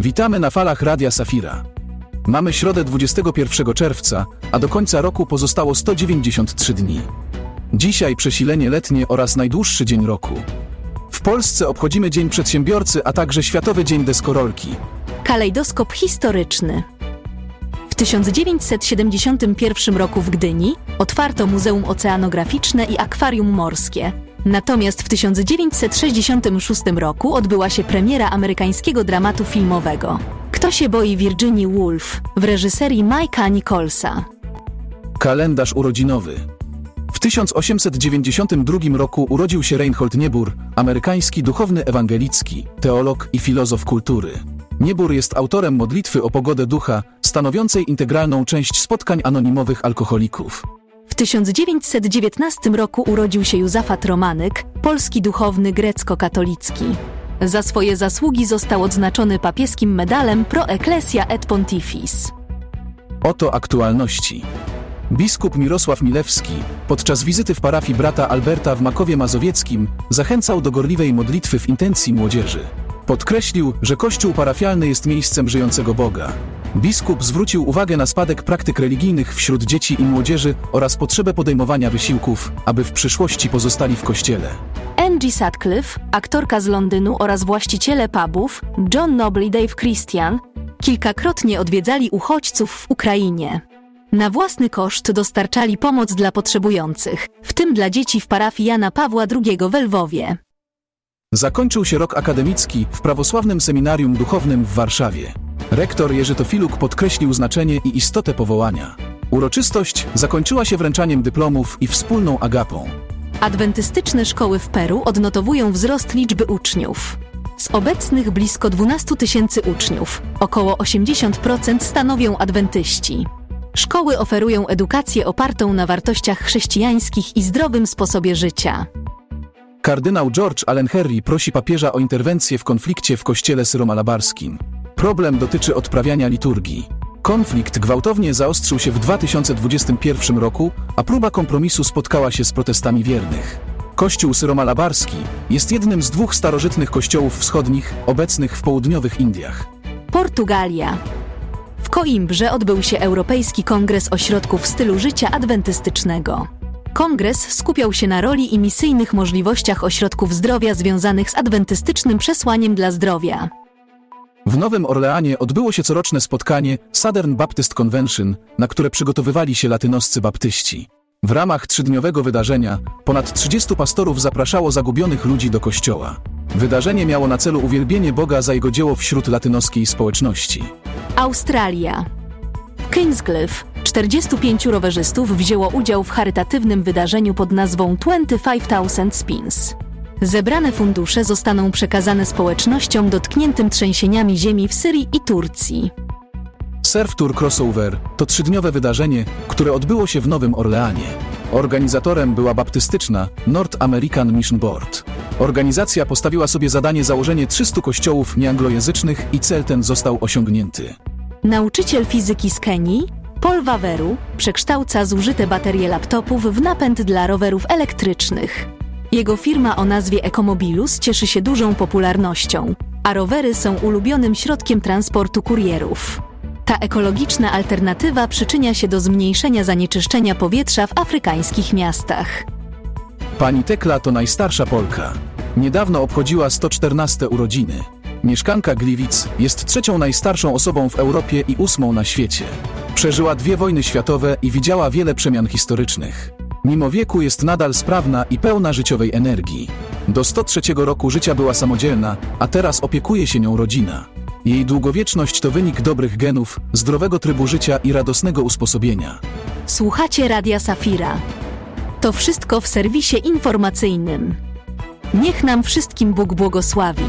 Witamy na falach Radia Safira. Mamy środę 21 czerwca, a do końca roku pozostało 193 dni. Dzisiaj przesilenie letnie oraz najdłuższy dzień roku. W Polsce obchodzimy Dzień Przedsiębiorcy, a także Światowy Dzień Deskorolki. Kalejdoskop historyczny. W 1971 roku w Gdyni otwarto Muzeum Oceanograficzne i Akwarium Morskie. Natomiast w 1966 roku odbyła się premiera amerykańskiego dramatu filmowego. Kto się boi Virginia Woolf w reżyserii Mike'a Nicholsa. Kalendarz urodzinowy. W 1892 roku urodził się Reinhold Niebuhr, amerykański duchowny ewangelicki, teolog i filozof kultury. Niebuhr jest autorem modlitwy o pogodę ducha, stanowiącej integralną część spotkań anonimowych alkoholików. W 1919 roku urodził się Józafat Romanyk, polski duchowny grecko-katolicki. Za swoje zasługi został odznaczony papieskim medalem Pro Ecclesia et Pontifis. Oto aktualności. Biskup Mirosław Milewski, podczas wizyty w parafii brata Alberta w Makowie Mazowieckim, zachęcał do gorliwej modlitwy w intencji młodzieży. Podkreślił, że kościół parafialny jest miejscem żyjącego Boga. Biskup zwrócił uwagę na spadek praktyk religijnych wśród dzieci i młodzieży oraz potrzebę podejmowania wysiłków, aby w przyszłości pozostali w kościele. Angie Sutcliffe, aktorka z Londynu oraz właściciele pubów, John Noble i Dave Christian, kilkakrotnie odwiedzali uchodźców w Ukrainie. Na własny koszt dostarczali pomoc dla potrzebujących, w tym dla dzieci w parafii Jana Pawła II w Lwowie. Zakończył się rok akademicki w prawosławnym seminarium duchownym w Warszawie. Rektor Jerzy Tofiluk podkreślił znaczenie i istotę powołania. Uroczystość zakończyła się wręczaniem dyplomów i wspólną agapą. Adwentystyczne szkoły w Peru odnotowują wzrost liczby uczniów. Z obecnych blisko 12 tysięcy uczniów, około 80% stanowią adwentyści. Szkoły oferują edukację opartą na wartościach chrześcijańskich i zdrowym sposobie życia. Kardynał George Allen Henry prosi papieża o interwencję w konflikcie w kościele syromalabarskim. Problem dotyczy odprawiania liturgii. Konflikt gwałtownie zaostrzył się w 2021 roku, a próba kompromisu spotkała się z protestami wiernych. Kościół syromalabarski jest jednym z dwóch starożytnych kościołów wschodnich obecnych w południowych Indiach. Portugalia. W Coimbrze odbył się Europejski Kongres Ośrodków Stylu Życia Adwentystycznego. Kongres skupiał się na roli i misyjnych możliwościach ośrodków zdrowia związanych z adwentystycznym przesłaniem dla zdrowia. W Nowym Orleanie odbyło się coroczne spotkanie Southern Baptist Convention, na które przygotowywali się latynoscy baptyści. W ramach trzydniowego wydarzenia ponad 30 pastorów zapraszało zagubionych ludzi do kościoła. Wydarzenie miało na celu uwielbienie Boga za jego dzieło wśród latynoskiej społeczności. Australia. Kingscliff 45 rowerzystów wzięło udział w charytatywnym wydarzeniu pod nazwą 25,000 Spins. Zebrane fundusze zostaną przekazane społecznościom dotkniętym trzęsieniami ziemi w Syrii i Turcji. Surf Tour Crossover to trzydniowe wydarzenie, które odbyło się w Nowym Orleanie. Organizatorem była baptystyczna North American Mission Board. Organizacja postawiła sobie zadanie założenie 300 kościołów nieanglojęzycznych i cel ten został osiągnięty. Nauczyciel fizyki z Kenii, Paul Waweru, przekształca zużyte baterie laptopów w napęd dla rowerów elektrycznych. Jego firma o nazwie Ecomobilus cieszy się dużą popularnością, a rowery są ulubionym środkiem transportu kurierów. Ta ekologiczna alternatywa przyczynia się do zmniejszenia zanieczyszczenia powietrza w afrykańskich miastach. Pani Tekla to najstarsza Polka. Niedawno obchodziła 114 urodziny. Mieszkanka Gliwic jest trzecią najstarszą osobą w Europie i ósmą na świecie. Przeżyła dwie wojny światowe i widziała wiele przemian historycznych. Mimo wieku jest nadal sprawna i pełna życiowej energii. Do 103 roku życia była samodzielna, a teraz opiekuje się nią rodzina. Jej długowieczność to wynik dobrych genów, zdrowego trybu życia i radosnego usposobienia. Słuchacie Radia Safira. To wszystko w serwisie informacyjnym. Niech nam wszystkim Bóg błogosławi.